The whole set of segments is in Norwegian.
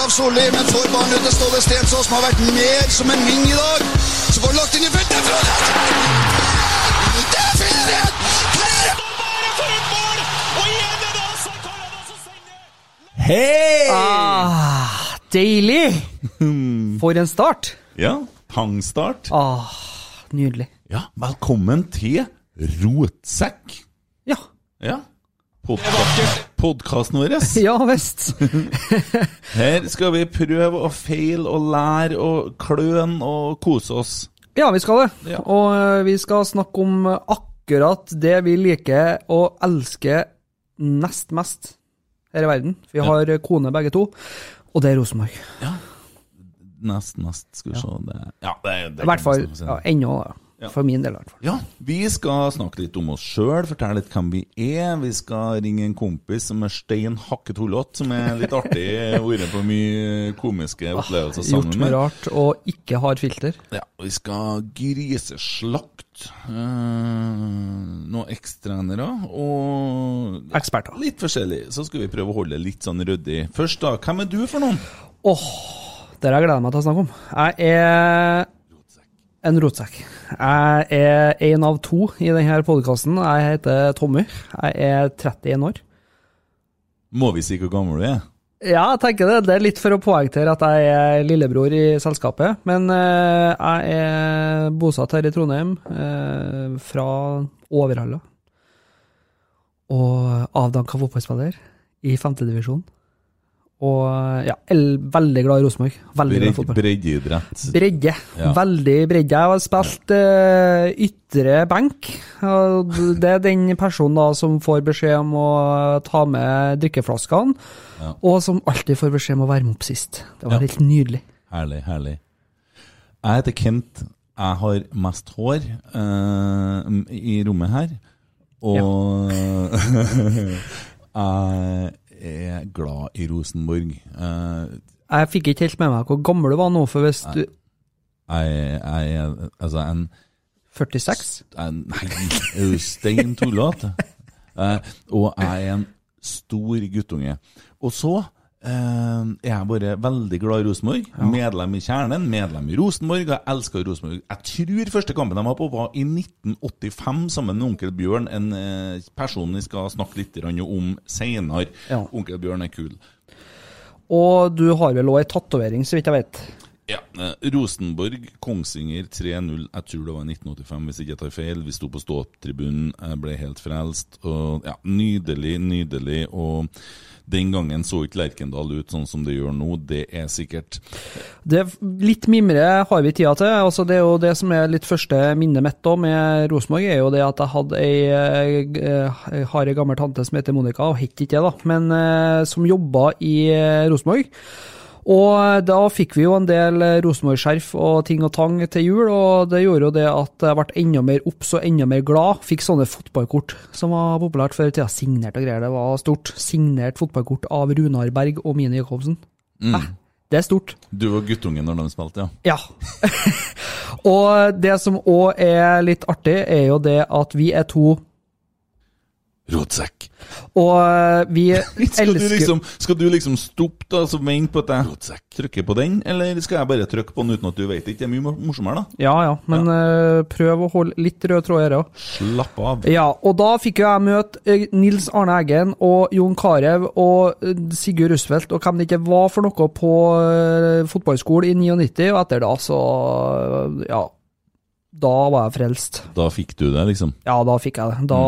Av Solli, men får ballen ut til Ståle Stensås, som har vært mer som en ving i dag. Så får han lagt inn i feltet. Det er frihet! Hei! Ah, deilig! For en start. Ja, pangstart. Ah, nydelig. Ja, velkommen til Rotsekk. Ja. Ja. Podkasten vår. Ja visst. Her skal vi prøve å feile og lære og kløne og kose oss. Ja, vi skal det. Ja. Og eh, vi skal snakke om akkurat det vi liker og elsker nest mest her i verden. Vi har kone begge to, og det er Rosenborg. Nest, nest, skal vi se det. Ja, det, det I hvert fall ennå, ja, ennå, da. Ja. For min del, i hvert fall. Ja, vi skal snakke litt om oss sjøl, fortelle litt hvem vi er. Vi skal ringe en kompis som er stein hakket hullete, som er litt artig, vært på mye komiske opplevelser Gjort sammen mye med. rart og ikke har filter. Ja, vi skal griseslakt. Eh, noen ekstrenere og Eksperter. litt forskjellig. Så skal vi prøve å holde det litt sånn ryddig. Først, da, hvem er du for noen? Åh, det har jeg gleder meg til å snakke om. Jeg er en rotsekk. Jeg er én av to i denne podkasten. Jeg heter Tommy. Jeg er 31 år. Må vi si hvor gammel du er? Ja, jeg tenker det. Det er litt for å poengtere at jeg er lillebror i selskapet. Men eh, jeg er bosatt her i Trondheim, eh, fra Overhalla. Og avdanka fotballspiller i femtedivisjon. Og ja, el- veldig glad i Rosenborg. Bred, breddeidrett. Bredde. Ja. Veldig bredde. Jeg har spilt uh, ytre benk. og Det er den personen da som får beskjed om å ta med drikkeflaskene, Ja. og som alltid får beskjed om å varme opp sist. Det var Ja. helt nydelig. Herlig, herlig. Jeg heter Kent. Jeg har mest hår uh, i rommet her. Og jeg er glad i Rosenborg. Uh, Jeg fikk ikke helt med meg hvor gammel du var nå, for hvis du jeg, er altså en 46? jeg, Nei, er du stein tullete? uh, og jeg er en stor guttunge. Og så er jeg bare veldig glad i Rosenborg. Medlem i Kjernen, medlem i Rosenborg. Jeg elsker Rosenborg. Jeg tror første kampen de var på, var i 1985 sammen med onkel Bjørn. En uh, person vi skal snakke litt om seinere. Ja. Onkel Bjørn er kul. Og du har vel òg ei tatovering, så vidt jeg vet. Ja, eh, Rosenborg, Kongsvinger 3-0. Jeg tror det var 1985, hvis ikke jeg tar feil. Vi sto på ståtribunen, jeg ble helt frelst. Og ja, Nydelig, nydelig. Og den gangen så ikke Lerkendal ut sånn som det gjør nå, det er sikkert. Det, litt mimre har vi tida til. altså Det er jo det som er litt første minnet mitt med Rosenborg, er jo det at jeg hadde ei, eh, jeg har ei gammel tante som heter Monica, og het ikke det, da, men eh, som jobba i eh, Rosenborg. Og da fikk vi jo en del eh, Rosenborg-skjerf og ting og tang til jul, og det gjorde jo det at jeg ble enda mer obs og enda mer glad. Fikk sånne fotballkort som var populært før i tida. Signert og greier, det var stort. Signert fotballkort av Runar Berg og Mini Jacobsen. Mm. Eh, det er stort. Du var guttunge når de spilte, ja. Ja. og det som òg er litt artig, er jo det at vi er to Rotsekk. Og eh, vi Skal du liksom, skal du liksom stoppe da, og vente på at jeg trykker på den, eller skal jeg bare trykke på den uten at du vet det? Det er mye mor- morsommere, da. Ja ja, men eh, prøv å holde litt rød tråd i òg. Slapp av. Ja, og da fikk jo jeg møte eh, Nils Arne Eggen og Jon Carew og Sigurd Rusfeldt og hvem det ikke var for noe på fotballskolen fotballskole i 99, og etter da så Ja. Da var jeg frelst. Da fikk du det, liksom. Ja, da fikk jeg det. Da,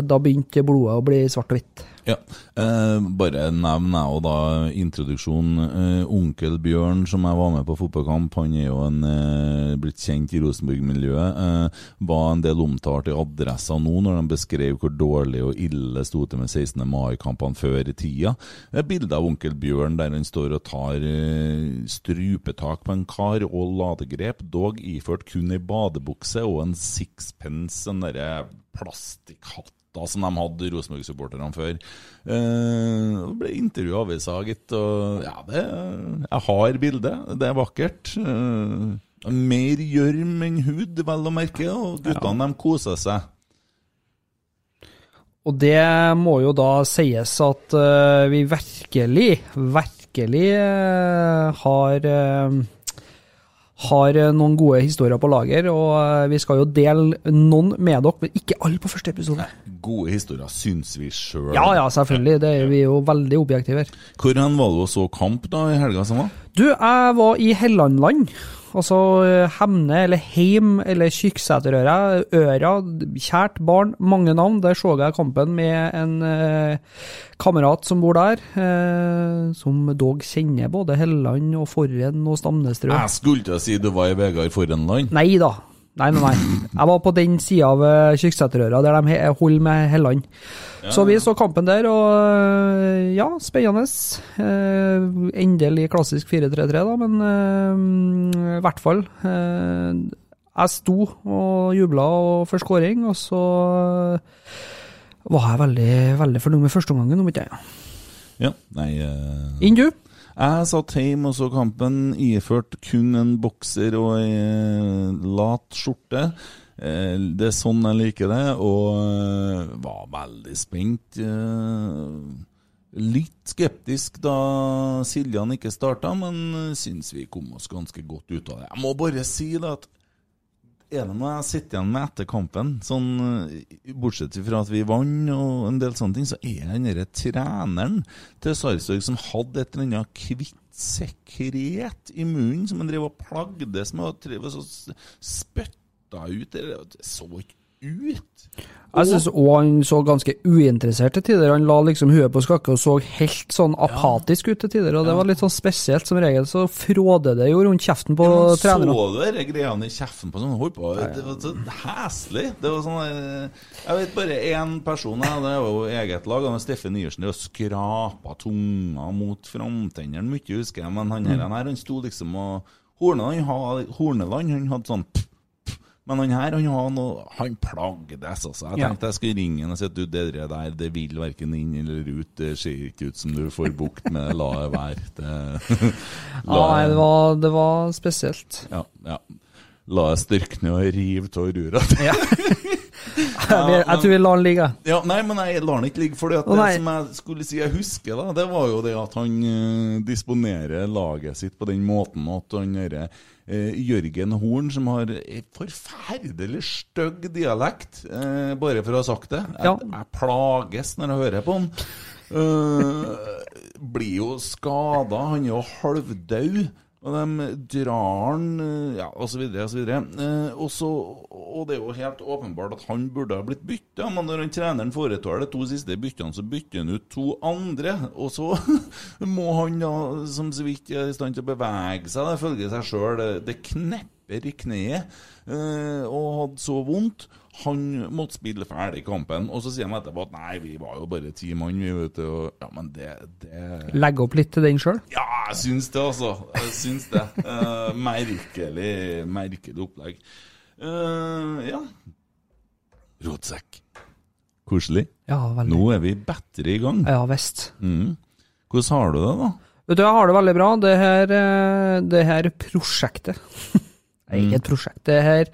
da begynte blodet å bli svart og hvitt. Ja. Eh, bare nevn jeg da introduksjon. Eh, onkel Bjørn, som jeg var med på fotballkamp, han er jo en, eh, blitt kjent i Rosenborg-miljøet. Eh, var en del omtalt i Adressa nå, når de beskrev hvor dårlig og ille sto til med 16. mai-kampene før i tida. Er bilde av onkel Bjørn der han står og tar eh, strupetak på en kar og ladegrep, dog iført kun ei badebukse og en sixpence, en derre plastikkhatt da, som de hadde Rosenborg-supporterne før. Eh, det ble intervju i avisa, gitt. Og ja, det, jeg har bildet. Det er vakkert. Eh, mer gjørm enn hud, vel å merke. Og guttene de koser seg. Og det må jo da sies at uh, vi virkelig, virkelig uh, har eh, har eh, noen gode historier på lager, og eh, vi skal jo dele noen med dere, men ikke alle på første episode. Gode historier, syns vi sjøl. Ja, ja, selvfølgelig. Det er vi jo veldig objektive her. Hvor var du og så kamp da i helga som var? Du, jeg var i Hellandland. Altså Hemne eller Heim eller Kyrksæterøra. Øra. Kjært barn. Mange navn. Der så jeg kampen med en eh, kamerat som bor der. Eh, som dog kjenner både Helland og Forren og Stamnestrø. Jeg skulle til å si du var i Vegard Forrenland. Nei da. Nei, nei, nei. Jeg var på den sida av eh, Kyrksæterøra der de holder med Helland. Så vi så kampen der, og eh, ja, spennende. Eh, endelig klassisk 4-3-3, da, men i hvert fall. Eh, jeg sto og jubla for skåring, og så var jeg veldig, veldig fornøyd med førsteomgangen, om ikke jeg. Ja, nei uh... Inn du? Jeg satt hjemme og så kampen, iført kun en bokser og ei eh, lat skjorte. Eh, Det er sånn jeg liker det, og eh, var veldig spent. Litt skeptisk da Siljan ikke starta, men syns vi kom oss ganske godt ut av det. Jeg må bare si det at er det noe jeg sitter igjen med etter kampen, sånn, eh, bortsett fra at vi vant og en del sånne ting, så er den derre treneren til Sarpsborg som hadde et eller annet kvitt sekret i munnen som han drev og plagdes med og drev og spytta ut. Det så ikke ut. Jeg syns òg han så ganske uinteressert til tider. Han la liksom huet på skakke og så helt sånn apatisk ut til tider, og det var litt sånn spesielt. Som regel så fråder det jo rundt kjeften på Ja, trenerne. Så du de greiene i kjeften på sånn holdt på Det var så heslig. Det var sånn eh, Jeg vet bare én person, det var jo eget lag. Han Steffen Nyersen. Det skrapa tunga mot framtennene mye, husker jeg. Men han her, han her han sto liksom og Horneland, han Horneland han hadde sånn pff. Men han her han har noe Han plagdes, altså. Jeg Ja. tenkte jeg skulle ringe han og si at du, det der det vil verken inn eller ut. Det ser ikke ut som du får bukt med det. La det være. Det, Ja, nei, det var, det var spesielt. ja, ja. La det styrkne og rive av rura. Jeg, jeg tror vi lar den ligge. Ja, nei, men jeg lar den ikke ligge. For det som jeg skulle si jeg husker, da, det var jo det at han uh, disponerer laget sitt på den måten at han derre uh, Jørgen Horn, som har en forferdelig stygg dialekt, uh, bare for å ha sagt det Jeg, Ja. jeg plages når jeg hører på han. Blir jo skada. Han er jo halvdau. Og de drar han eh, Ja, og så videre, og så. Eh, og, det er jo helt åpenbart at han burde ha blitt bytta, men når han treneren foretar de to siste byttene, så bytter han ut to andre. Og så må han da, som så vidt er i stand til å bevege seg, det følger seg sjøl, det, knepper i kneet eh, og hadde så vondt. Han måtte spille ferdig kampen, og så sier de etterpå at nei, vi var jo bare ti mann, vi, vet du. Og, ja, men det, det Legge opp litt til den sjøl? Ja, jeg syns det, altså. Jeg syns det. uh, merkelig, merkelig opplegg. Uh, ja. Rotsekk. Koselig. Ja, veldig. Nå er vi bedre i gang. Ja visst. Mm. Hvordan har du det, da? Vet du, jeg har det veldig bra. Det her, eh, det her prosjektet Det er ikke et prosjekt. Det her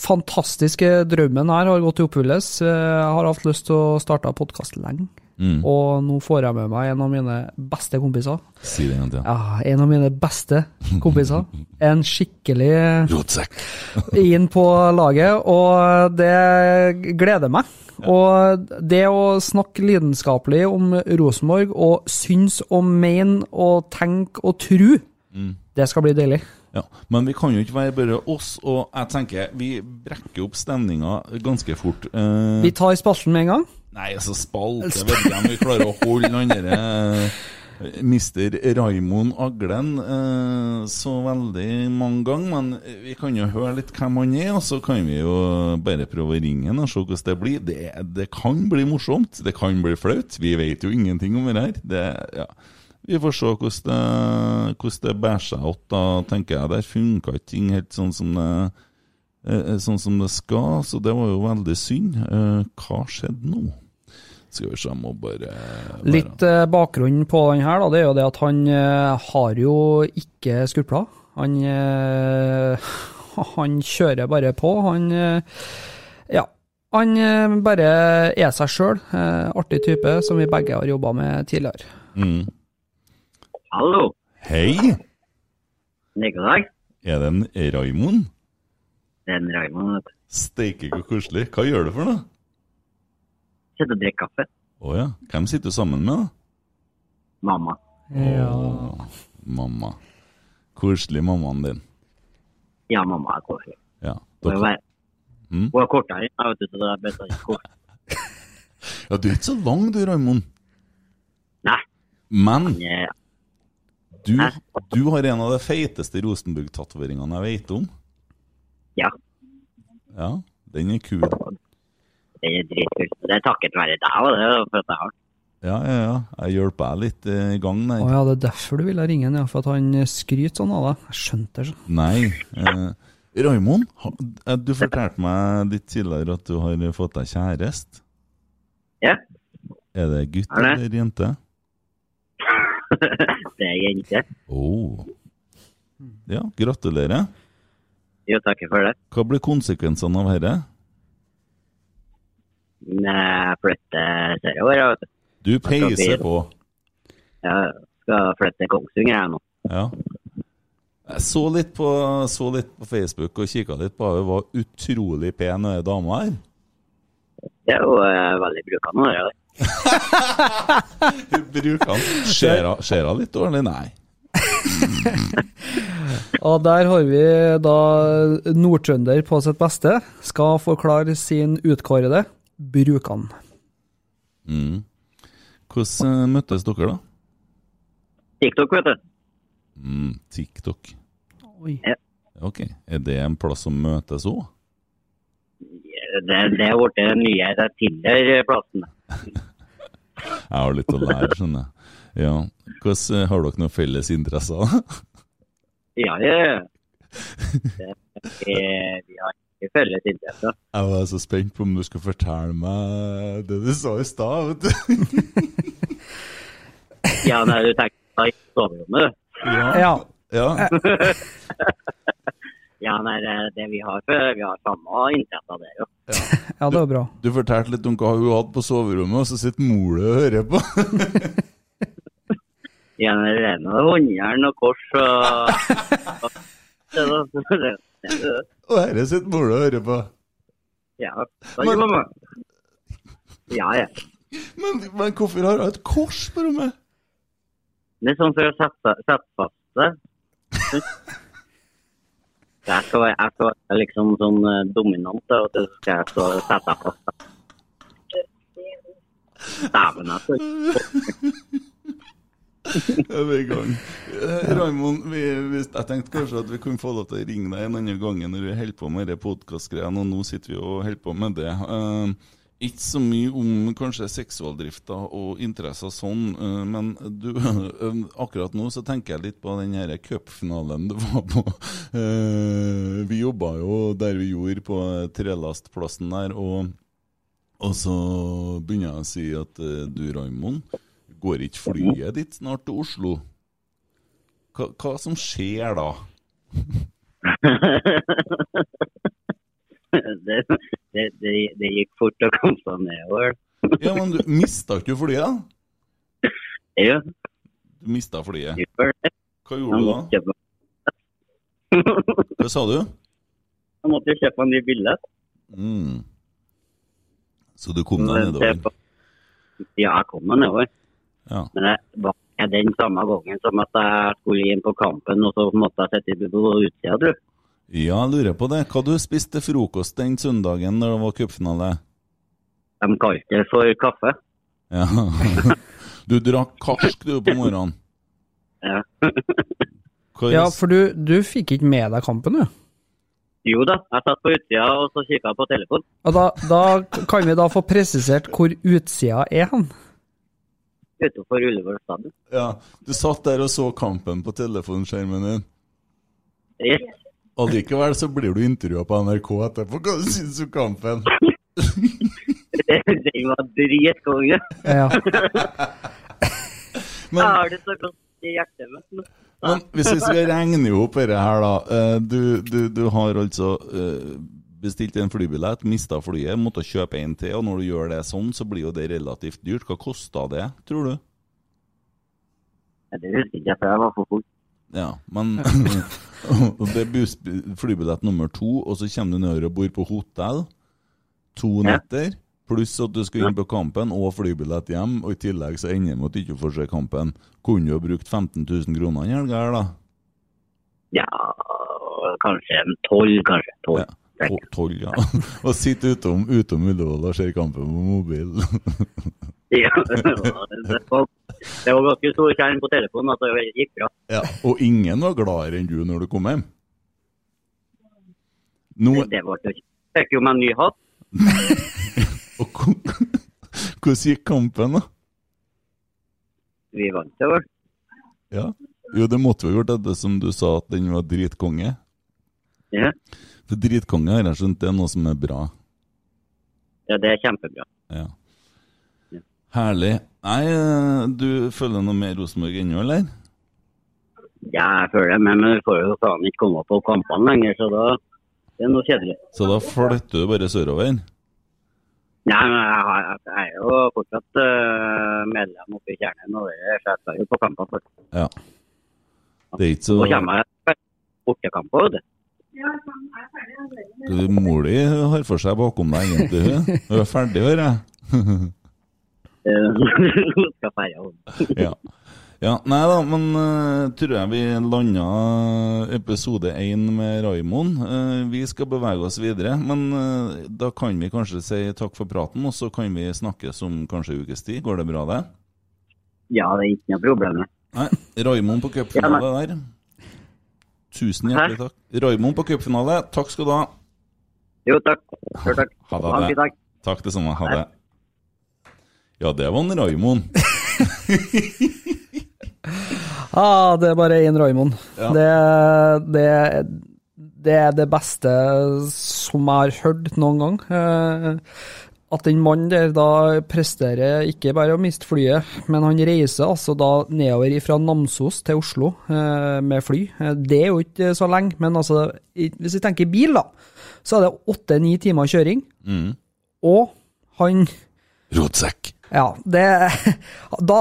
fantastiske drømmen her har gått i oppfyllelse. Jeg har hatt lyst til å starte podkast lenge. Mm. Og nå får jeg med meg en av mine beste kompiser. Si det en gang til. Ja, en av mine beste kompiser. En skikkelig Rotsekk. inn på laget, og det gleder meg. Og det å snakke lidenskapelig om Rosenborg, og synes og mene og tenke og tro, Mm. det skal bli deilig. Ja, Men vi kan jo ikke være bare oss, og jeg tenker vi brekker opp stemninga ganske fort. Eh, Vi tar spalten med en gang. Nei, altså spalte vet ikke om vi klarer å holde han derre eh, Mister Raimond Aglen eh, så veldig mange ganger, men vi kan jo høre litt hvem han er, og så kan vi jo bare prøve å ringe han og se hvordan det blir. Det, det kan bli morsomt, det kan bli flaut. Vi vet jo ingenting om det her. Det, ja. Vi får se hvordan det, hvordan det bærer seg opp, da, tenker jeg. Der funka ikke ting helt sånn som det eh, sånn som det skal, så det var jo veldig synd. Eh, Hva skjedde nå? Skal vi se, jeg må bare, bare Litt eh, bakgrunn på den her, da, det er jo det at han eh, har jo ikke skulpler. Han, eh, han kjører bare på. Han eh, Ja. Han eh, bare er seg sjøl. Eh, artig type som vi begge har jobba med tidligere. mm. Hallo, Hei! Nikolai. Er det en Raimond? Det er en Raymond. vet du. Steike, så koselig. Hva gjør du for noe? Sitter og drikker kaffe. Å ja. Hvem sitter du sammen med, da? Mamma. Å, mamma. Koselig, mammaen din. Ja, mamma er koselig. Ja. Hun er, Dere, Mm. hun er kortere, jeg vet du, så det er bedre enn kort. ja, du er ikke så lang du, Raimond. Nei. Men du, du har en av de feiteste Rosenborg-tatoveringene jeg vet om. Ja, Ja, den er kul. Den er dritkult. Det er takket være deg, og det er for at jeg har Ja, ja, ja. Jeg hjelper deg litt eh, i gang der. Å ja, det er derfor du ville ringe han, ja. For at han skryter sånn av deg. Jeg skjønte det. sånn. Nei. Eh, Raimond, eh, du fortalte meg litt tidligere at du har fått deg kjæreste. Ja. Er det gutt Er eller jente? det er jente. Oh. Ja, gratulerer. Jo, takk for det. Hva blir konsekvensene av dette? Jeg flytter sørover, du. Du peiser på. Jeg skal flytte til Kongsvinger jeg nå. Ja. Jeg så litt på, så litt på Facebook og kikka litt på henne. Var utrolig pen, dame her. Det er jo veldig brukende Bruker han. Ser hun- litt dårlig? Nei. Og der har vi da nordtrønder på sitt beste. Skal forklare sin utkårede Brukan. Mm. Hvordan eh, møttes dere, da? TikTok, vet du. Mm, TikTok. Oi. Ja. Ok. Er det en plass som møtes òg? Det, det er blitt den nye Tinder-plassen. Jeg har litt å lære, skjønner jeg. Ja. Hvordan, har dere noen felles interesser? Ja, ja, ja. Vi, har ikke felles interesser. Jeg var så spent på om du skulle fortelle meg det du sa i stad. vet du. Ja, nei, du tenker på soverommet, du. Ja. Ja. Ja, nei, det, det vi har, vi har samme interesser der, jo. ja, det var bra. Du fortalte litt om hva hun hadde på soverommet, og så sitter mora og hører på. Ja, det er noe håndjern og kors og... og det, det, det, det, her sitter mora og hører på. ja, Men. Ja, ja. Men, men hvorfor har hun et kors på rommet? Det er sånn for å sette, sette fast det. Jeg skal, jeg skal være liksom sånn eh, dominant, og så skal jeg stå sette fast. Dæven, altså. Er vi i gang? eh, Raymond, jeg tenkte kanskje at vi kunne få lov til å ringe deg en annen gang når vi holder på med podkastgreiene, og nå sitter vi og holder på med det. Eh, ikke så mye om kanskje seksualdrifta og interesser sånn, eh, men du, eh, akkurat nå så tenker jeg litt på den her cupfinalen du var på. Eh, vi jobba jo der vi gjorde, på trelastplassen der, og, og så begynner jeg å si at du, Raymond, går ikke flyet ditt snart til Oslo? Hva, hva som skjer da? det, det, det, det gikk fort å komme seg nedover. Ja, men du mista ikke flyet? Jo. Ja, Du mista flyet. Hva gjorde du da? Jeg Hva sa du? Jeg måtte kjøpe en ny billett. Mm. Så du kom deg nedover? Ja, jeg kom meg nedover. Ja. Men det var den samme gangen som at jeg skulle inn på kampen, og så måtte jeg sitte på utsida, du. Ja, jeg lurer på det. Hva du spiste til frokost den søndagen når det var cupfinale? De kalte det for kaffe. Ja. Du drakk karsk du på morgenen? Ja. Hva Ja, for du, du fikk ikke med deg kampen, du. Jo da, jeg satt på utsida og så kikka på telefonen. Og da, da kan vi da få presisert hvor utsida er hen. Utenfor Ullevål stadion. Ja, Du satt der og så kampen på telefonskjermen din. Yes. Allikevel så blir du intervjua på NRK etterpå. Hva syns du om kampen? Den var dritkonge. Ja. Men- Jeg har det så godt i hjertet mitt. Men hvis vi skal regne ihop dette her, da. eh, Du, du, du har altså eh, bestilt en flybillett, mista flyet, måtte kjøpe en til. Og når du gjør det sånn, så blir jo det relativt dyrt. Hva kosta det, tror du? Ja, Det husker ikke for jeg var for full. Ja, men Det er flybillett nummer to, og så kommer du nedover og bor på hotell. To Ja. netter. Pluss at du skal inn på kampen og flybillett hjem. Og i tillegg så ender det med at du ikke får se kampen. Kunne du ha brukt 15 000 kroner en helg her, da? Ja, kanskje en tolv, kanskje. Tolv. Ja. To- Tolv, ja. Og sitte utom, utom Ullevål og se kampen på mobil. Ja, det var, det var, det ganske stor skjerm på telefonen, altså det gikk bra. ja. Og ingen var gladere enn du når du kom hjem. Nå, Det, det var det. Fikk jo meg en ny hatt. og hvordan gikk kampen, da? Vi vant det, vel. Ja. Jo, det måtte vi ha gjort som du sa at den var dritkonge. Ja. For dritkonge har jeg skjønt det er noe som er bra. ja, det er kjempebra. Ja. Herlig. Nei, eh, du følger noe mer Rosenborg ennå, eller? Ja, jeg føler det, men vi får jo faen ikke komme på kampene lenger, så da det er noe kjedelig. Så da flytter du bare sørover? Nei, men jeg, har, jeg er jo fortsatt uh, medlem oppe i kjernen, og det så jeg jo på kampene For. Ja. Det er ikke så Så kommer jeg bortekamper, vet du. Du, Mor di har for seg bakom deg, egentlig. hun. Hun er ferdig, hører jeg. Eh, skal feire om. ja. ja. Nei da, men uh, tror jeg vi landa episode én med Raimond. Uh, vi skal bevege oss videre, men uh, da kan vi kanskje si takk for praten, og så kan vi snakkes om kanskje ukes tid. Går det bra, det? Ja, det er ikke noe problem. Nei, Raimond på cupfinale der. Tusen hjertelig takk. Raymond på cupfinale, takk skal du ha. Jo, takk. Jo, takk. Ha Ha en det. fin dag. Takk det samme. Ha det. Ja, det var en Raimond. Ah, det er bare én Raymond. Ja. Det, det, det er det beste som jeg har hørt noen gang. Eh, At den mannen der da presterer ikke bare å miste flyet, men han reiser altså da nedover fra Namsos til Oslo eh, med fly. Eh, Det er jo ikke så lenge, men altså, hvis vi tenker bil, da, så er det åtte-ni timer kjøring. Mm. Og han Rotsekk. ja, det, da,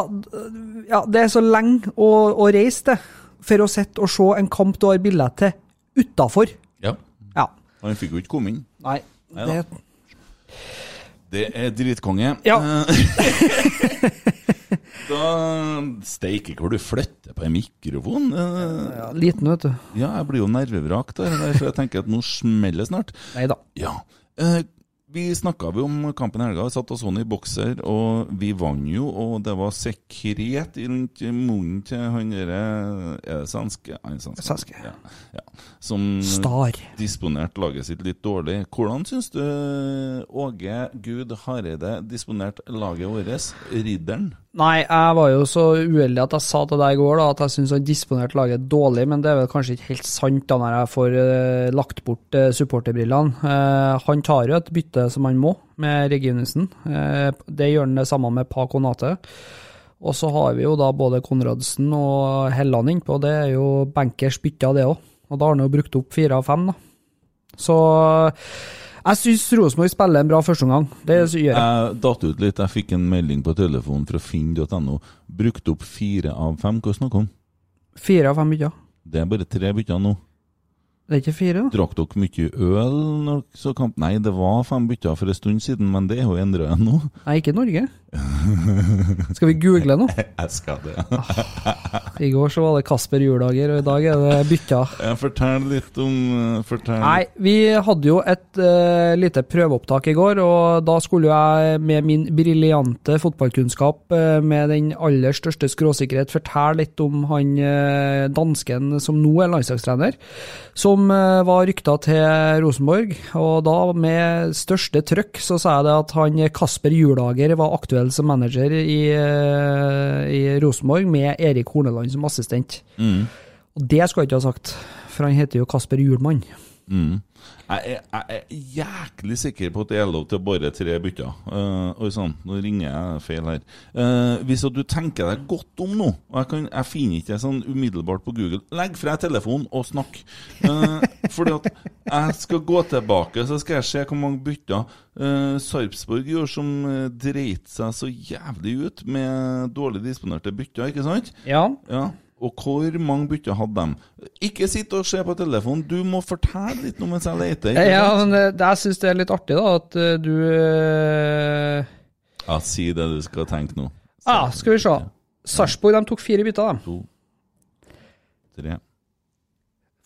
ja, det er så lenge å, å reise til for å sitte og se en kamp du har billett til utafor. Ja. Ja. Han fikk jo ikke komme inn. Nei, Neida. det, Det er dritkonge. Ja. Eh, da Steike, hvor du flytter på en mikrofon. Eh, ja, liten, vet du. Ja, jeg blir jo nervevrak der, for jeg tenker at nå smeller det snart. Nei da. Ja. Eh, Vi snakka om kampen i helga. Vi satt og så den i bokser, og vi vant jo. Og det var sekret rundt munnen til han derre Er det svenske? Han svenske. Svenske. Ja, ja. Som Star. disponerte laget sitt litt dårlig. Hvordan syns du Åge Gud Hareide disponerte laget vårt? Ridderen? Nei, jeg var jo så uheldig at jeg sa til deg i går da, at jeg syns han disponerte laget dårlig, men det er vel kanskje ikke helt sant da når jeg får eh, lagt bort eh, supporterbrillene. Eh, han tar jo et bytte som han må, med Reginussen. Eh, det gjør han det samme med Pa Konate. Og så har vi jo da både Konradsen og Helland innpå, det er jo bankers bytte av det òg. Og da har han jo brukt opp fire av fem, da. Så jeg syns Rosenborg spiller en bra førsteomgang. Det gjør jeg. Jeg datt ut litt. Jeg fikk en melding på telefonen fra finn.no. Brukt opp fire av fem. Hva snakker du om? Fire av fem bytter. Det er bare tre bytter nå. Det er ikke fire, da? Drakk dere mye øl når så kamp? Nei, det var fem bytter for en stund siden, men det er jo endra nå. Nei, ikke i Norge. Skal vi google nå? Jeg skal det. I går så var det Kasper Juldager, og i dag er det bytta. Fortell litt om eh, Fortell. Nei, vi hadde jo et uh, lite prøveopptak i går, og da skulle jo jeg med min briljante fotballkunnskap uh, med den aller største skråsikkerhet fortelle litt om han uh, dansken som nå er landslagstrener, som var rykta til Rosenborg. Og da med største trøkk så sa jeg det at han Kasper Juldager var aktuell som manager i, eh, i Rosenborg, med Erik Horneland som assistent. Mm. Og det skulle jeg ikke ha sagt, for han heter jo Kasper Julmann. Mm. Jeg, er, jeg er jæklig sikker på at det er lov til bare tre bytter. Uh, oi sann, nå ringer jeg feil her. Uh, hvis du tenker deg godt om nå, og jeg, kan, jeg finner ikke det sånn umiddelbart på Google, legg fra telefonen og snakk. Uh, fordi at jeg skal gå tilbake, så skal jeg se hvor mange bytter uh, Sarpsborg gjorde som dreit seg så jævlig ut med dårlig disponerte bytter, ikke sant? Ja. Ja, og hvor mange bytter hadde de? Ikke sitt og se på telefonen, du må fortelle litt nå mens jeg leter. ikke Ja, men det, det jeg syns det er litt artig, da, at eh, du eh, ja, si det du skal tenke nå. Ja, skal vi se. Sarpsborg de tok fire bytter, de. To, tre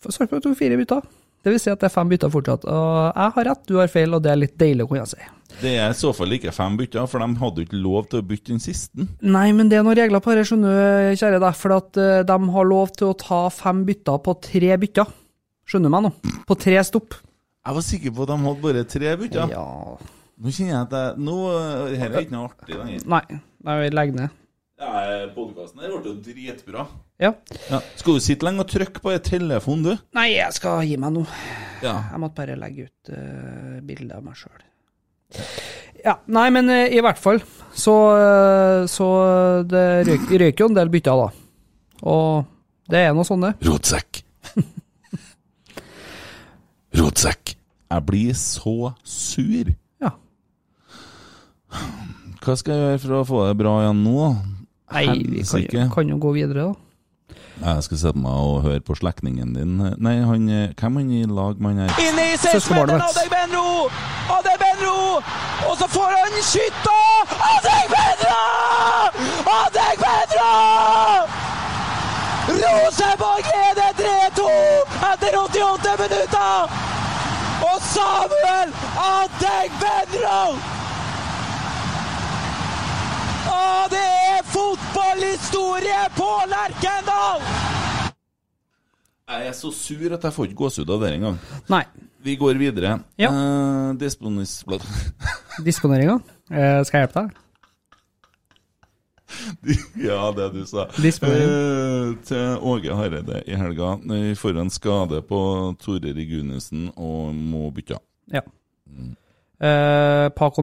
Sarpsborg tok fire bytter. Det vil si at det er fem bytter fortsatt. Og jeg har rett, du har feil, og det er litt deilig å kunne si. Det er i så fall ikke fem bytter, for de hadde jo ikke lov til å bytte den siste. Nei, men det er noen regler på det, skjønner du, kjære deg. For at eh, de har lov til å ta fem bytter på tre bytter. Skjønner du meg nå? På tre stopp. Jeg var sikker på at de hadde bare tre bytter. Ja. Nå kjenner jeg at jeg, nå, Dette er ikke noe artig lenger. Nei, nei, vi legger ned. Ja, Podkasten her ble jo dritbra. Ja. Ja. Skal du sitte lenge og trykke på en telefon, du? Nei, jeg skal gi meg nå. Ja. Jeg måtte bare legge ut uh, bilde av meg sjøl. Ja, nei, men eh, i hvert fall så, eh, så det røyk, røyk jo en del bytter, da. Og det er noe sånn, det. Rotsekk. Rotsekk. Jeg blir så sur. Ja. Hva skal jeg gjøre for å få det bra igjen nå? Nei, vi kan, kan jo gå videre, da. Jeg skal sette meg og høre på slektningen din. Nei, han, eh, hvem han i lag med han her? Inne i Søskenbarnet 16-meteren, mitt. Adegbenro! Adegbenro! Og så får han skytta! Adegbenro! Adegbenro! Rosenborg leder 3-2 etter 88 minutter! Og Samuel Adegbenro! Og det er fotballhistorie på Lerkendal! Jeg er så sur at jeg får ikke gåsehud av det engang. Nei. Vi går videre. Ja. Eh, Disponeringa. Eh, skal jeg hjelpe deg? Ja, det du sa. Eh, til Åge Hareide i helga. Vi får en skade på Tore Regunussen og må bytte. Ja. Eh, Paco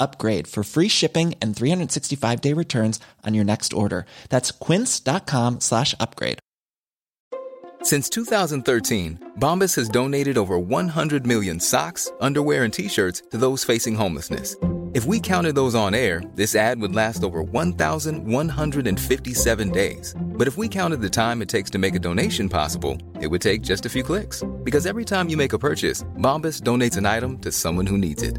upgrade for free shipping and 365 day returns on your next order. That's quince.com slash upgrade. Since 2013, Bombas has donated over 100 million socks, underwear, and t shirts to those facing homelessness. If we counted those on air, this ad would last over 1,157 days. But if we counted the time it takes to make a donation possible, it would take just a few clicks. Because every time you make a purchase, Bombas donates an item to someone who needs it.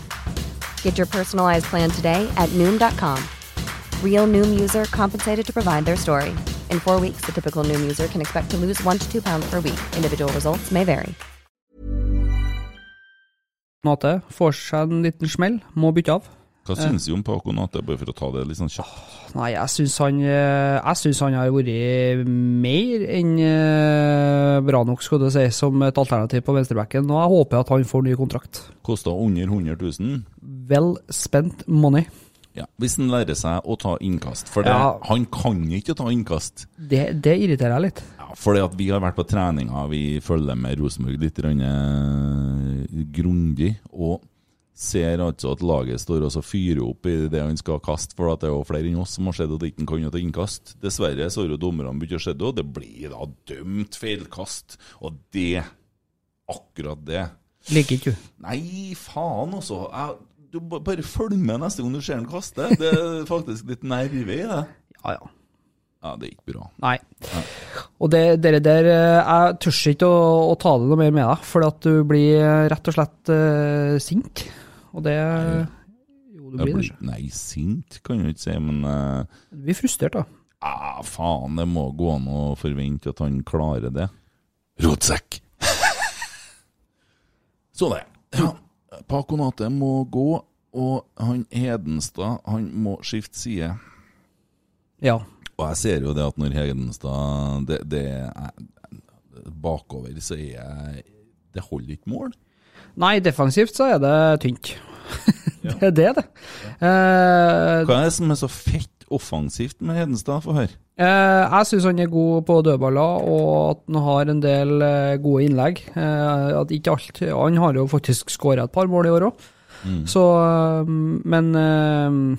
Get your personalized plan today at Noom.com. Real Noom user compensated to provide their story. In four weeks, the typical Noom user can expect to lose one to two pounds per week. Individual results may vary. Nate får seg en liten smell, må bytte av. Hva syns du om Paco Nate, bare for å ta det litt sånn kjapt? Nei, jeg syns han, eh, han har vært mer enn eh, bra nok, skal du si, som et alternativ på venstrebacken. Og jeg håper at han får ny kontrakt. Kosta under 100 000. Well spent money. Ja, Hvis han lærer seg å ta innkast. For det, Ja. han kan ikke ta innkast. Det, det irriterer jeg litt. Ja, fordi at vi har vært på treninga, vi følger med Rosenborg litt eh, grundig. Og ser altså at laget står og fyrer opp i det han skal kaste, for at det er jo flere enn oss som har sett at ikke kan ta innkast. Dessverre så har jo dommerne begynt å se det, og det blir da dømt feilkast. Og det, akkurat det Liker ikke du. Nei, faen også. Jeg, du bare følg med neste gang du ser han kaste. Det er faktisk litt nerve i det. Ja, ja. Ja, det gikk bra. Nei. Og det, dere der eh, Jeg tør ikke å, å det noe mer med deg, for at du blir eh, rett og slett uh, sint. Og det Jo, du blir, blir det. nei, sint kan jeg ikke si, men uh, Du blir frustrert, da. ah, faen, det må gå an å forvente at han klarer det. Rotsekk! Så det. Ja, Pakonate må gå, og han Hedenstad han må skifte side. Ja. Og jeg ser jo det at når Hedenstad det, det er, Bakover så er jeg Det holder ikke mål. Nei, defensivt så er det tynt. det er det, det. Ja. Hva er det som er så fett offensivt med Hedenstad? Få høre. Eh, jeg syns han er god på dødballer, og at han har en del eh, gode innlegg. Eh, at ikke alt Han har jo faktisk skåra et par mål i år òg, Mm. så eh, Men eh,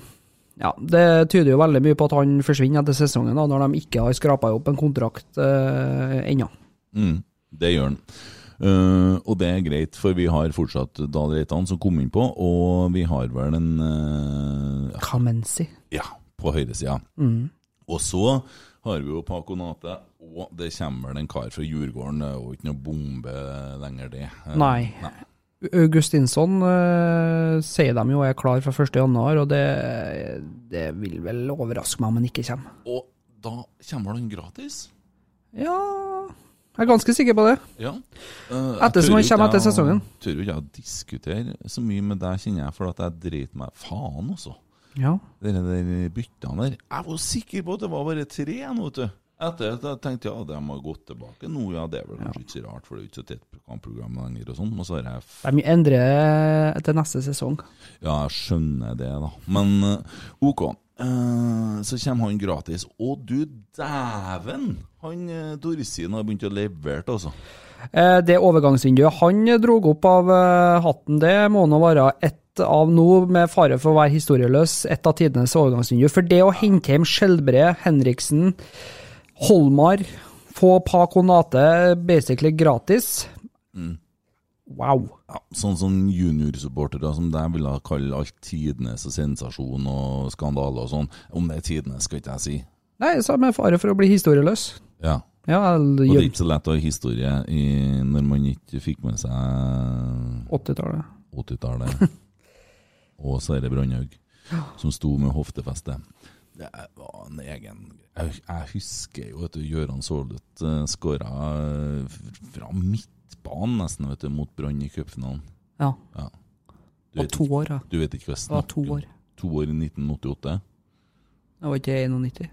ja, det tyder jo veldig mye på at han forsvinner etter sesongen, da, når de ikke har skrapa opp en kontrakt eh, ennå. Mm, det gjør han. Uh, og det er greit, for vi har fortsatt Dahl Reitan som kom innpå, og vi har vel en uh, Kamenzi. Ja, på høyresida. Mm. Og så har vi jo Paco Nate, og det kommer vel en kar fra Djurgården. Det er jo ikke noe bombe lenger, det. Nei. Nei. Augustinsson uh, sier de jo er klar fra 1. januar, og det, det vil vel overraske meg om han ikke kommer. Og da kommer han gratis? Ja Jeg er ganske sikker på det. Ja. Eh, Ettersom han kommer etter sesongen. Jeg tør ikke å diskutere så mye med deg, kjenner jeg, for at jeg driter meg faen også. Ja. Dere der byttene der. Jeg var sikker på at det var bare tre vet du. Etter at jeg tenkte ja, de har gått tilbake nå, ja, det er vel kanskje ikke så rart, for det er ikke så tett kampprogram lenger og sånn. Og så har jeg De endrer til neste sesong. Ja, jeg skjønner det, da. Men eh, OK. Eh, så kommer han gratis. Å du dæven! Han Dorsin har begynt å levere, altså. Eh, Det overgangsvinduet han drog opp av eh, hatten, det må nå være et av nå, med fare for å være historieløs, et av tidenes overgangsvindu. For det å hente hjem Skjelbre, Henriksen, Holmar, få Pakonate basically gratis Mm. Wow. Ja, sånn som juniorsupportere som deg ville kalle alt tidenes sensasjon og skandale og sånn. Om det er tidenes, skal ikke jeg si. Nei, så med fare for å bli historieløs. Ja. Ja, Og det er ikke så lett å ha historie i, når man ikke fikk med seg 80-tallet. 80-tallet. Og Sverre Brandhaug, som sto med hoftefeste. Det var en egen Jeg, jeg husker jo at Gøran Soløt uh, skåra fra midtbanen nesten vet du, mot Brann i cupfinalen. Ja. ja. Og to år, ja. Du vet ikke hva jeg to snakker om? år. To år i 1988? Det var ikke 91.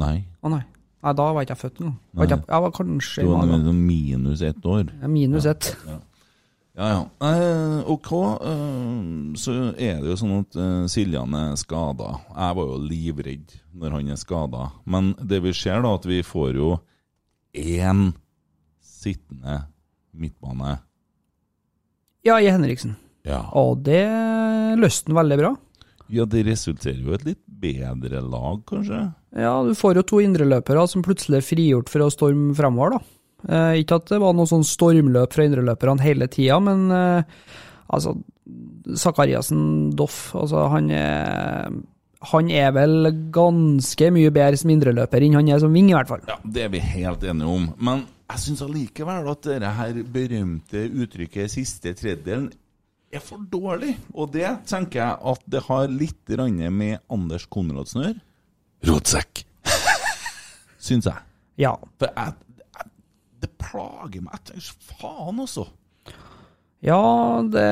Nei. Å nei. Nei, da var ikke jeg født engang. Jeg var kanskje Du var minus ett år. Ja, minus ett. Ja. Ja, ja. Eh, ok, eh, så er det jo sånn at eh, Siljan er skada. Jeg var jo livredd når han er skada. Men det vi ser, da, at vi får jo én sittende midtbane. Ja, i Henriksen. Ja. Og det løste han veldig bra. Ja, det resulterer jo i et litt bedre lag, kanskje? Ja, du får jo to indreløpere som plutselig er frigjort for å storme fremover, da. Eh, ikke at det var noe sånn stormløp fra indreløperne hele tida, men eh, altså Sakariassen Doff, altså han er han er vel ganske mye bedre som indreløper enn han er som ving, i hvert fall. Ja, Det er vi helt enige om. Men jeg syns allikevel at det her berømte uttrykket 'siste tredjedelen' er for dårlig. Og det tenker jeg at det har litt med Anders Konradsen å gjøre. Rotsekk! syns jeg. Ja. For jeg, det plager meg. Tenker, Faen, altså. Ja, det,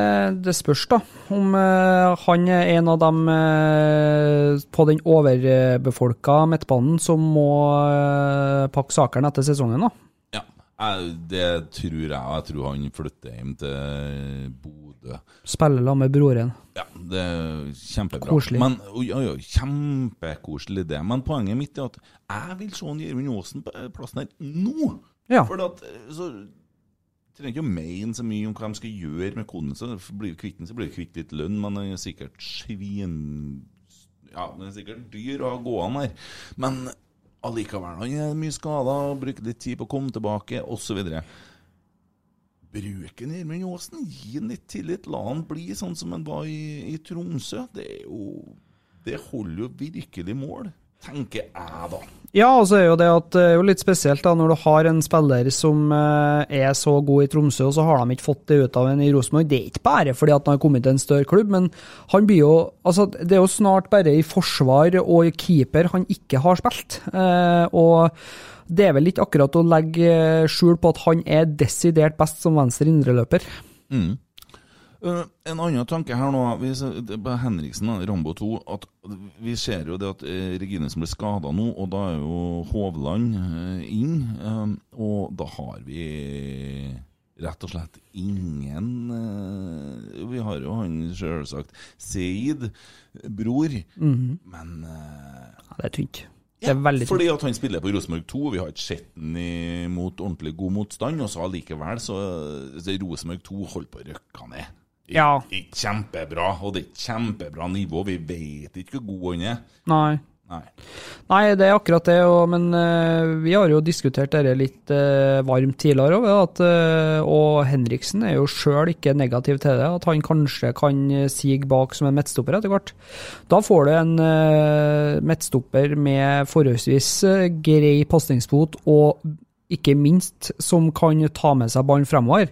det spørs, da. Om eh, han er en av dem eh, på den overbefolka midtbanen som må eh, pakke sakene etter sesongen, da. Ja, jeg, det tror jeg. Jeg tror han flytter hjem til Bodø. Spiller sammen med broren. Ja, det er kjempebra. Koselig. Men, oi, oi, oi, kjempekoselig det. Men poenget mitt er at jeg vil se Gjermund Aasen på plassen her nå. Ja. For at, så trenger ikke å mene så mye om hva de skal gjøre med konen. Så blir du kvitt den, så blir du kvitt litt lønn, den er sikkert svin... Ja, den er sikkert dyr å ha gående her. Men allikevel, han er mye skada, bruker litt tid på å komme tilbake, osv. Bruk Gjermund Aasen, gi han litt tillit, la han bli sånn som han var i, i Tromsø. Det jo Det holder jo virkelig mål, tenker jeg da. Ja, og så er jo det at det er jo litt spesielt da, når du har en spiller som eh, er så god i Tromsø, og så har de ikke fått det ut av en i Rosenborg. Det er ikke bare fordi at han har kommet til en større klubb, men han blir jo altså Det er jo snart bare i forsvar og i keeper han ikke har spilt. Eh, og det er vel ikke akkurat å legge skjul på at han er desidert best som venstre indreløper. Mm. Uh, en annen tanke her nå, på Henriksen, Rambo 2, at vi ser jo det at eh, Regine som blir skada nå, og da er jo Hovland eh, inn. eh, og da har vi rett og slett ingen eh, Vi har jo han sjølsagt Seid, bror, Mhm. men eh, Ja, det er tynt. Det er tynt. fordi at han spiller på Rosenborg 2, og vi har ikke sett ham mot ordentlig god motstand, og så allikevel så, så Rosenborg 2 holder på å røkke ned. Ja. Ikke kjempebra, og det er ikke kjempebra nivå. Vi vet ikke hvor god han er. Nei. Nei. Nei, det er akkurat det, og, men uh, vi har jo diskutert dette litt uh, varmt tidligere òg, at, eh, og Henriksen er jo sjøl ikke negativ til det, at han kanskje kan sige bak som en midtstopper etter hvert. Da får du en uh, midtstopper med forholdsvis grei pasningsfot, og ikke minst som kan ta med seg ballen fremover.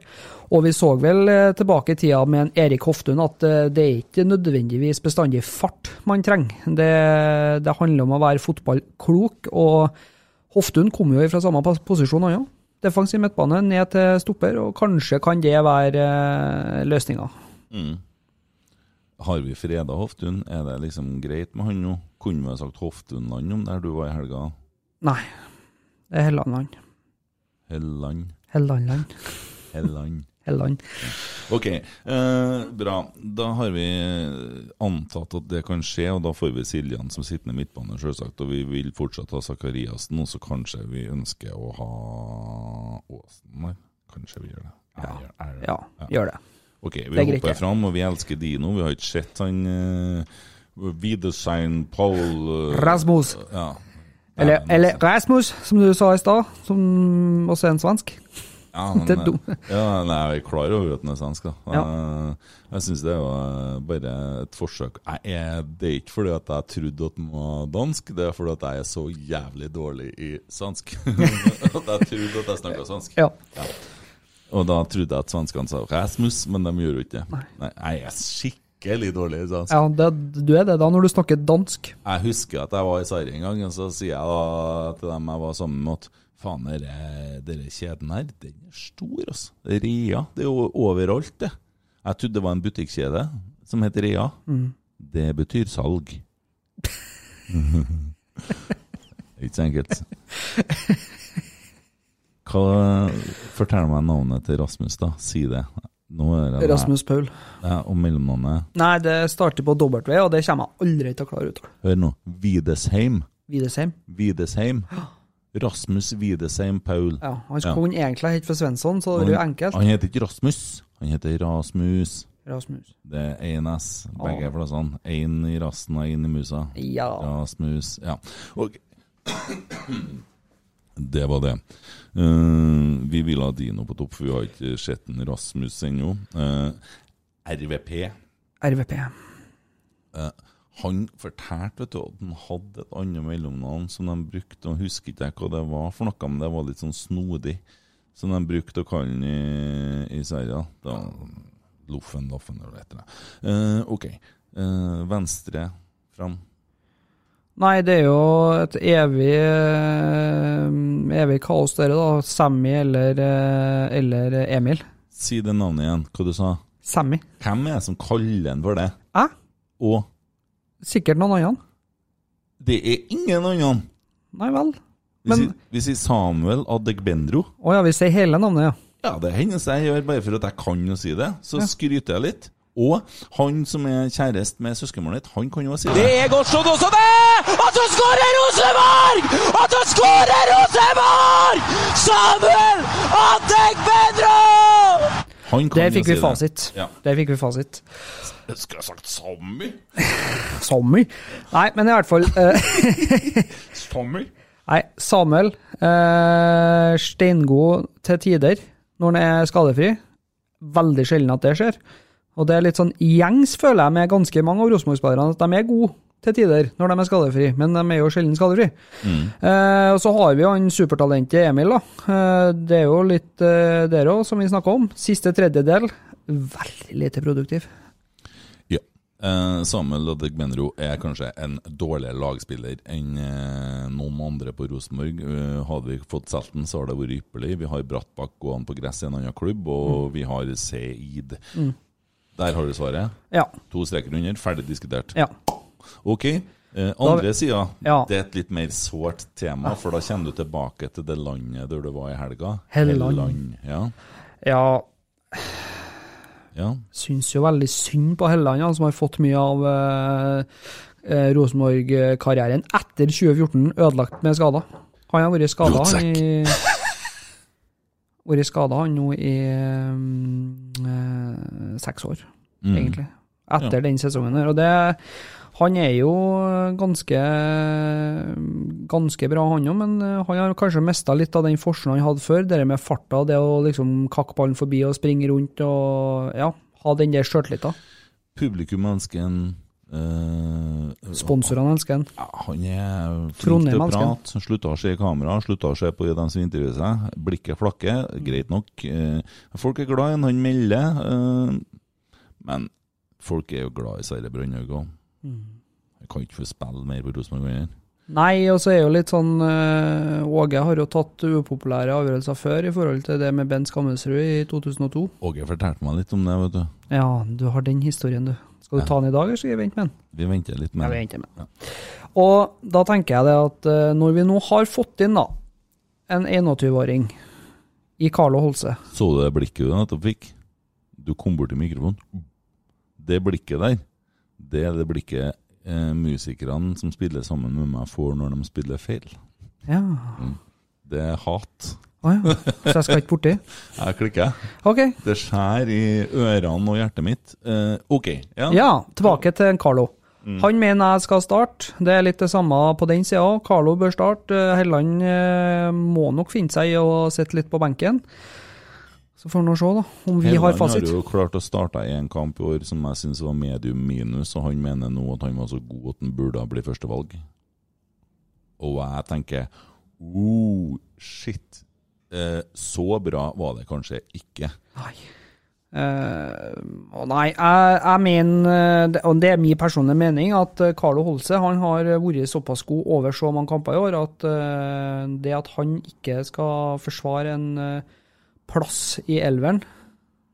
Og vi så vel eh, tilbake i tida med en Erik Hoftun at eh, det er ikke nødvendigvis bestandig fart man trenger. Det, det handler om å være fotballklok, og Hoftun kom jo fra samme posisjon, han òg. Defensiv midtbane, ned til stopper, og kanskje kan det være eh, løsninga. Mm. Har vi freda Hoftun? Er det liksom greit med han nå? Kunne vi ha sagt Hoftunland om der du var i helga? Nei, det er Hellandland. Helland? Hellandland. Helland. Helland. Ok, eh, bra. Da har vi antatt at det kan skje, og da får vi Siljan som sittende midtbane, selvsagt. Og vi vil fortsatt ha Sakariassen, og så kanskje vi ønsker å ha Åsen der. Kanskje vi gjør det. Ja, Er- er det? ja, gjør det. Ok, vi Det er hopper fram, og vi elsker Dino. Vi har ikke sett han uh, Widersein Paul uh, Rasmus. Ja. Eller, eller Rasmus, som du sa i stad, som også er en svensk. Ja, men, Det er dum. ja, nei, jeg er klar over at den er svensk. da Ja. Jeg, Jeg syns det var bare et forsøk. Jeg er, det er ikke fordi at jeg trodde at den var dansk, det er fordi at jeg er så jævlig dårlig i svensk. at jeg trodde at jeg snakka svensk. Ja. Og da trodde jeg at svenskene sa Rasmus, men de gjorde ikke det. Nei, jeg er skikkelig dårlig i svensk. Ja, det, du er det da, når du snakker dansk. Jeg husker at jeg var i Sverige en gang, og så sier jeg da til dem jeg var sammen med, at faen, denne, kjeden her, den er stor, altså. Rea, det er jo overalt, det. Jeg trodde det var en butikkjede som heter Rea. Mm. Det betyr salg. Ikke så enkelt. Hva, fortell meg navnet til Rasmus, da. Si det. Rasmus Paul. Ja, og mellomnavnet Nei, det starter på W, og det kommer jeg aldri til å klare å uttale. Hør nå. Videsheim. Videsheim. Videsheim. Rasmus Videsheim Paul. Ja, han kunne egentlig hett for Svensson, så det blir jo enkelt. Han heter ikke Rasmus, han heter Rasmus. Rasmus. Det er én S begge Ah. plassene. Én i rassen og én i musa. Ja. Rasmus Ja. Ok. Det var det. Uh, vi vil ha Dino på topp, for vi har ikke sett en Rasmus ennå. Uh, RVP. RVP. Uh, han fortalte vet du, at han hadde et annet mellomnavn som de brukte. og husker ikke hva det var for noe, men det var litt sånn snodig. Som de brukte å kalle han i, i Sverige. Da, Loffen, Loffen eller et eller annet. Eh, ok. Uh, venstre fram. Nei, det er jo et evig eh, evig kaos, dere, da. Sammy eller, eh, eller Emil. Si det navnet igjen. Hva du sa Sammy. Hvem er det som kaller han for det? Jeg? Og Sikkert noen andre. det er ingen andre! Nei vel. Men- vi sier Samuel Adegbendro. Å ja, vi sier hele navnet, ja. Ja, det hender jeg gjør bare for at jeg kan å si det. Så Ja. skryter jeg litt. Og han som er kjæreste med søskenbarnet ditt, han kan jo si Det det. er godt slått også, det! Og så skårer Rosenborg! Og så skårer Rosenborg! Samuel kan Der jo fikk si vi det. fasit. Ja. Der fikk vi fasit. Jeg skulle ha sagt Sammy. Sammy? Nei, men i hvert fall eh, Sammy? Nei, Samuel. Eh, steingod til tider når han er skadefri. Veldig sjelden at det skjer. Og det er litt sånn gjengs, føler jeg, med ganske mange av Rosenborg-spillerne, at de er gode til tider når de er skadefri, men de er jo sjelden skadefri. Eh, og så har vi jo han supertalentet Emil, da. Eh, det er jo litt eh, der òg, som vi snakka om. Siste tredjedel, veldig lite produktiv. Ja. Eh, Samuel Adegbenro er kanskje en dårligere lagspiller enn eh, noen andre på Rosenborg. Eh, hadde vi fått solgt den, så har det vært ypperlig. Vi har Brattbakk gående på gress i en annen klubb, og vi har Seid. Mm. Der har du svaret. Ja. To streker under, ferdig diskutert. Ja. Ok. Eh, andre sida, Ja. det er et litt mer sårt tema, for da kommer du tilbake til det landet der du var i helga. Helland. Ja. Ja, ja. syns jo veldig synd på Helland, som har fått mye av eh, eh, Rosenborg-karrieren etter 2014 ødelagt med skader. Han har vært skada, i Vært skada, han nå i eh, seks år, Mm. egentlig. Etter Ja. den sesongen her. Og det Han er jo ganske ganske bra, han òg, men eh, han har kanskje mista litt av den forsen han hadde før. Det med farta, det å liksom kakke ballen forbi og springe rundt og ja, ha den der sjøltilliten. Publikum ønsker en eh, Sponsorene elsker han. Ja, han er flink til å prate. Slutta å se i kamera, slutta å se på dem som intervjuer seg. Blikket flakker, greit nok. Uh, folk er glad i han, han melder. Uh, men folk er jo glad i Sverre Brandhaug òg. Mm. Jeg kan ikke få spille mer på Rosenborg heller. Nei, og så er jo litt sånn Åge har jo tatt upopulære avgjørelser før i forhold til det med Bent Skammelsrud i 2002. Åge fortalte meg litt om det, vet du. Ja, du har den historien, du. Skal du ta den i dag, eller skal vi vente med den? Vi venter litt med Ja, vi venter med den. Og da tenker jeg det at eh, når vi nå har fått inn da en 21-åring i Carlo Holse Så du det blikket du nettopp fikk? Du kom bort til mikrofonen. Det blikket der, det er det blikket eh, musikerne som spiller sammen med meg, får når de spiller feil. Ja. Mm. Det er hat. Å ja. Så jeg skal ikke borti? Jeg klikker. Ok. Det skjærer i ørene og hjertet mitt. Eh, ok. Ja. Ja, tilbake til Carlo. Mm. Han mener jeg skal starte. Det er litt det samme på den sida. Carlo bør starte. Eh, Helland eh, må nok finne seg i å sitte litt på benken. Så får vi se, da, om vi har Helland fasit. har jo klart å starte i en kamp i år som jeg syns var medium minus, og han mener nå at han var så god at han burde bli førstevalg. Og jeg tenker oh, shit. Eh, så bra var det kanskje ikke. Eh, å nei, jeg, jeg mener, eh, og det er min personlige mening, at eh, Carlo Holse han har vært såpass god over så mange kamper i år at eh, det at han ikke skal forsvare en eh, plass i elveren,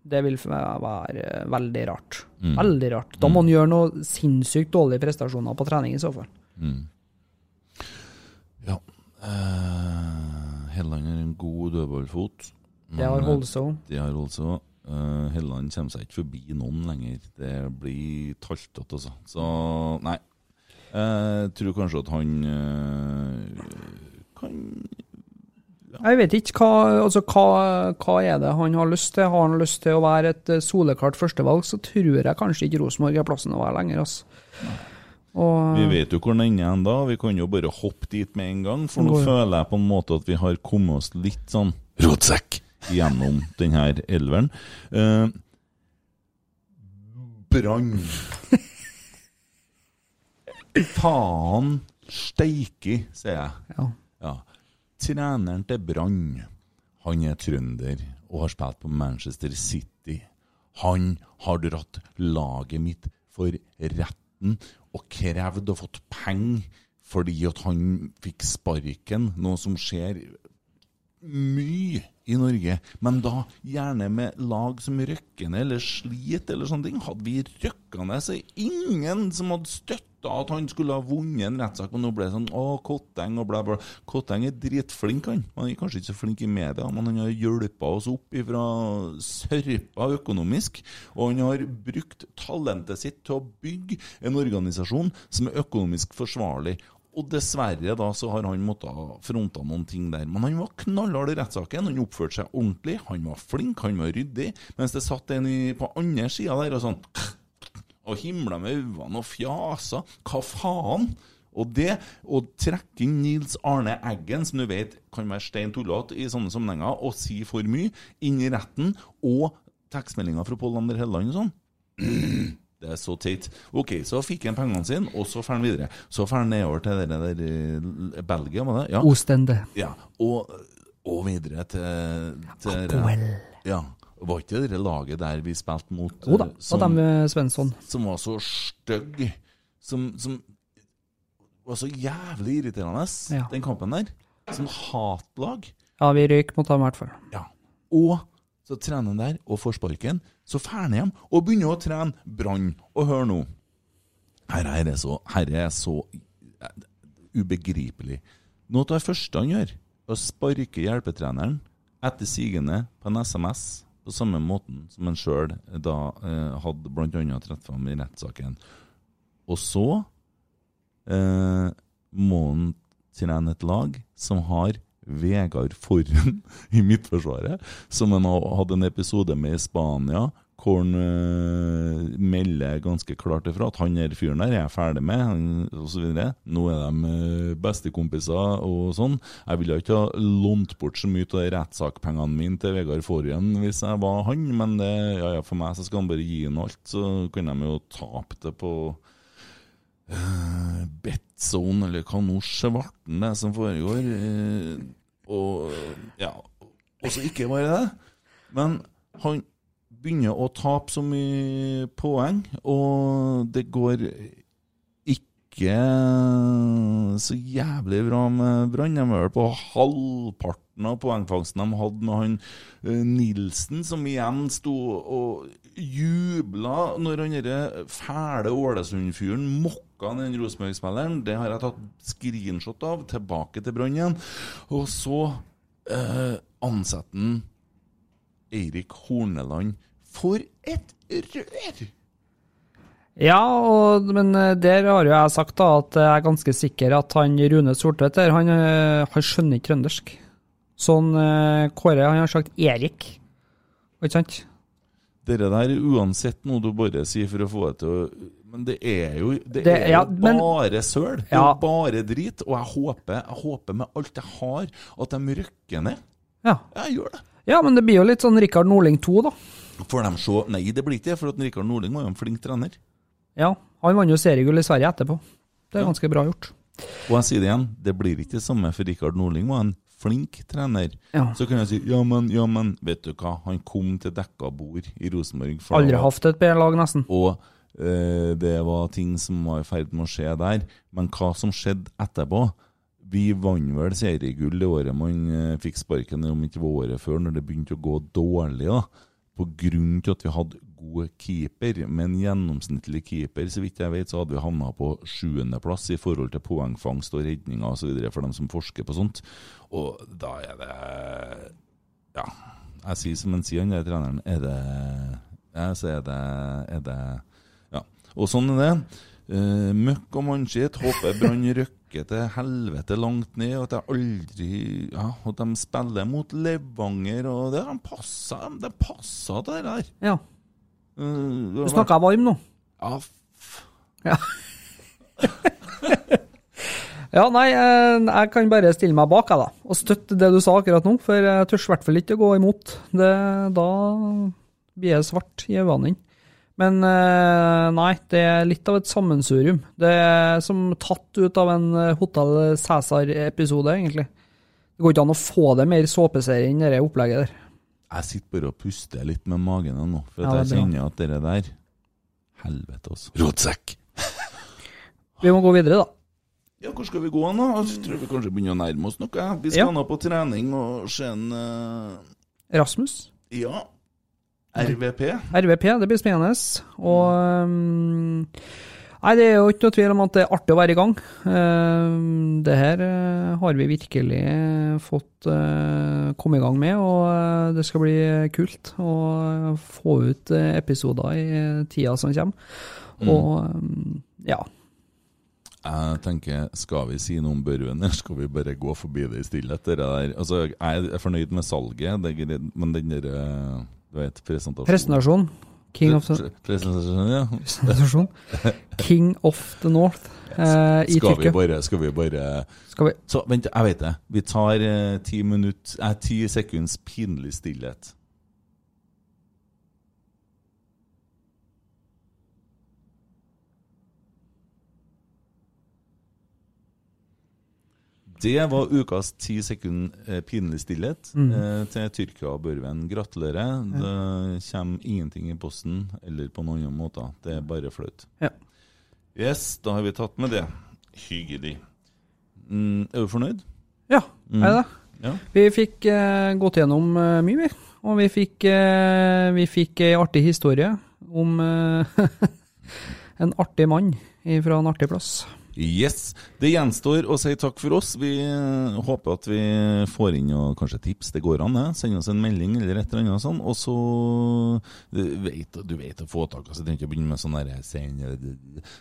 det vil være veldig rart. Mm. Veldig rart. Da må han gjøre noe sinnssykt dårlige prestasjoner på trening i så fall. Mm. Ja. Eh, Helland har en god dødballfot. Det har Holso. eh, Holse. Det har Holso. Uh, Helland kommer seg ikke forbi noen lenger. Det blir taltete, altså. Så nei. Jeg tror kanskje at han uh, kan Jeg vet ikke hva, altså, hva, hva er det han har lyst til. Har han lyst til å være et eh, soleklart førstevalg, så tror jeg kanskje ikke Rosenborg er plassen å være lenger. Altså. Og, Vi vet jo hvor den ender ennå. Vi kan jo bare hoppe dit med en gang. For nå føler jeg på en måte at vi har kommet oss litt sånn rotsekk gjennom denne elveren. Uh, Brann. Faen steiki, sier jeg. Ja. Ja. Treneren til Brann, han er trønder og har spilt på Manchester City. Han har dratt laget mitt for retten og krevd og fått penger fordi at han fikk sparken, noe som skjer mye i Norge, men da gjerne med lag som røkker ned eller sliter eller sånne ting. Hadde vi røkka ned, så ingen som hadde støtta at han skulle ha vunnet en rettssak, og nå ble det sånn å, Kotteng og bla, bla. Kotteng er dritflink, han. Han er kanskje ikke så flink i media, men han har hjulpet oss opp ifra sørpa økonomisk, og han har brukt talentet sitt til å bygge en organisasjon som er økonomisk forsvarlig. Og dessverre da så har han måttet fronte noen ting der. Men han var knallhard i rettssaken. Han oppførte seg ordentlig. Han var flink, han var ryddig. Mens det satt en på andre sida der og sånn Og himla med øynene og fjasa. Hva faen? Og det å trekke inn Nils Arne Eggen, som du vet kan være stein tullete i sånne sammenhenger, og si for mye, inn i retten, og tekstmeldinger fra Pål Ander Helleland og sånn Det er så teit. Ok, så fikk han pengene sine, og så drar han videre. Så drar han nedover til det der eh, Belgia, var det? Ja. Ostende. Ja, og, og videre til, til Apoel. Ja. Var ikke det laget der vi spilte mot Jo da, som, og dem med Svensson. som var så stygg, som, som var så jævlig irriterende, Ja. den kampen der. Som hatlag. Ja, vi røyk mot dem i hvert fall. Ja. Og så trener han der og får sparken. Så drar han hjem og begynner å trene Brann. Og hør nå. Her er det så, her er så eh, ubegripelig. Noe av det første han gjør, er å sparke hjelpetreneren etter sigende på en SMS, på samme måten som han sjøl da eh, hadde bl.a. trett fram i rettssaken. Og så eh, må han trene et lag som har Vegard Forren i Midtforsvaret, som han hadde en episode med i Spania, hvor han eh, melder ganske klart ifra at han her fyren der er jeg ferdig med, han- videre. Nå er de eh, bestekompiser og sånn. Jeg ville ikke ha lånt bort så mye av rettssakpengene mine til Vegard Forren hvis jeg var han, men det, ja, ja, for meg så skal han bare gi inn alt, så kan de jo tape det på uh, Betzone, eller hva nå svarten det er som foregår. eh, og ja, og så ikke bare det, men han begynner å tape så mye poeng, og det går ikke så jævlig bra med Brann. De er vel på halvparten av poengfangsten de hadde med han eh, Nilsen, som igjen sto og jubla når han derre fæle Ålesund-fyren mokka den Rosenborg-spilleren. Det har jeg tatt screenshot av, tilbake til Brann igjen. Og så eh, ansetter han Eirik Horneland. For et rør! Ja, og, men eh, der har jo jeg sagt da at jeg er ganske sikker at han Rune Sortvedt der, han, eh, han skjønner ikke trøndersk. Sånn eh, Kåre, han har sagt Erik. Ikke sant? Dere der er uansett noe du bare sier for å få det til å Men det er jo, det Det- er ja, men- bare søl. Det er Ja. jo bare drit. Og jeg håper, jeg håper med alt jeg har, at de rykker ned. Ja. Jeg gjør det. Ja, men det blir jo litt sånn Rikard Norling 2, da. Får de se Nei, det blir ikke det, for Rikard Norling var jo en flink trener. Ja, han vant jo seriegull i Sverige etterpå. Det er Ja. ganske bra gjort. Og jeg sier det igjen, det blir ikke det samme, for Rikard Norling var en flink trener. Ja. Så kan jeg si ja, men, ja, men Vet du hva, han kom til dekka bord i Rosenborg. Aldri hatt et bedre lag, nesten. Og eh, det var ting som var i ferd med å skje der. Men hva som skjedde etterpå Vi vant vel seriegull det året man eh, fikk sparken, om ikke året før, når det begynte å gå dårlig. da På grunn til at vi hadde god keeper. Med en gjennomsnittlig keeper, så vidt jeg vet, så hadde vi havna på sjuendeplass i forhold til poengfangst og redninger osv. for dem som forsker på sånt. Og da er det Ja. jeg sier som han sier, han der treneren. Er det Ja, så er det, er det Ja. Og sånn er det. Eh, møkk og mannskitt. Håper Brann røkker til helvete langt ned. Og at jeg aldri Ja, at de spiller mot Levanger, og det de passer de passa det der. Ja. Uh, Du snakka varm nå. Ja, Ja. ja, nei, eh, jeg kan bare stille meg bak, jeg, da. Og støtte det du sa akkurat nå, for jeg tør i hvert fall ikke å gå imot. Det, da blir jeg svart i øynene. Men eh, nei, det er litt av et sammensurium. Det er som tatt ut av en eh, Hotell Cæsar-episode, egentlig. Det går ikke an å få det mer såpeserie enn det opplegget der. Jeg sitter bare og puster litt med magen nå, for Ja, jeg er kjenner at det der Helvete, altså. Rotsekk! Vi må gå videre, da. Ja, hvor skal vi gå nå? Jeg tror vi kanskje begynner å nærme oss noe. Vi skal Ja. nå på trening og se en uh... Rasmus. Ja. RVP. RVP, det blir spennende. Og um, Nei, det er jo ikke noe tvil om at det er artig å være i gang. Um, det her uh, har vi virkelig uh, fått uh, komme i gang med, og det skal bli kult å få ut episoder i tida som kommer. Mm. Og um, ja. Jeg tenker, skal vi si noe om Børven, eller skal vi bare gå forbi det i stillhet? Altså, jeg er fornøyd med salget, men den der eh, du vet, presentasjon. Presentasjon. King of the Presentasjon, ja. Presentasjon. King of the North eh, i skal vi bare, skal vi bare Skal vi Så vent, jeg vet det. Vi tar eh, ti minutter eh, Ti sekunds pinlig stillhet. Det var ukas ti sekund eh, pinlig stillhet Mm. eh, til Tyrkia og Børven. Gratulerer. Det kommer ingenting i posten eller på noen annen måte. Det er bare flaut. Ja. Yes, da har vi tatt med det. Hyggelig. Mm, er du fornøyd? Ja, Mm. er det det? Ja. Vi fikk eh, gått gjennom eh, mye, vi. Og vi fikk, eh, vi fikk ei artig historie om eh, en artig mann fra en artig plass. Yes. Det gjenstår å si takk for oss. Vi eh, håper at vi får inn noe, kanskje tips. Det går an, det. Send oss en melding eller et eller annet sånt. Og så Du vet, å få tak, altså. Du trenger ikke begynne med sånn der send,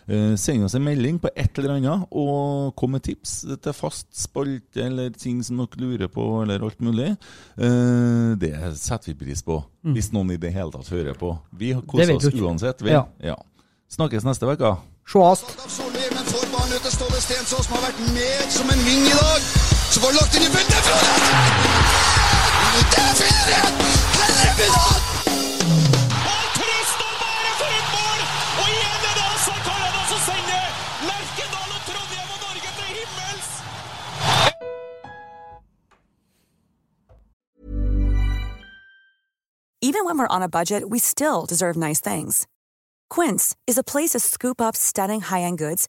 eh, send oss en melding på et eller annet, og kom med tips til fast spalte eller ting som dere lurer på, eller alt mulig. Eh, Det setter vi pris på. Mm. Hvis noen i det hele tatt hører på. Vi koser oss uansett, vi. Ja. Ja. Snakkes neste uke. Sjåast! Til Ståle Stensås, som har vært med som en ving i dag. Så får han lagt inn i feltet. Frode! Det er fint! Helvete! Og igjen er det Asa Karana som sender Lerkendal og Trondheim og Norge til himmels! Even when we're on a budget, we still deserve nice things. Quince is a place to scoop up stunning high-end goods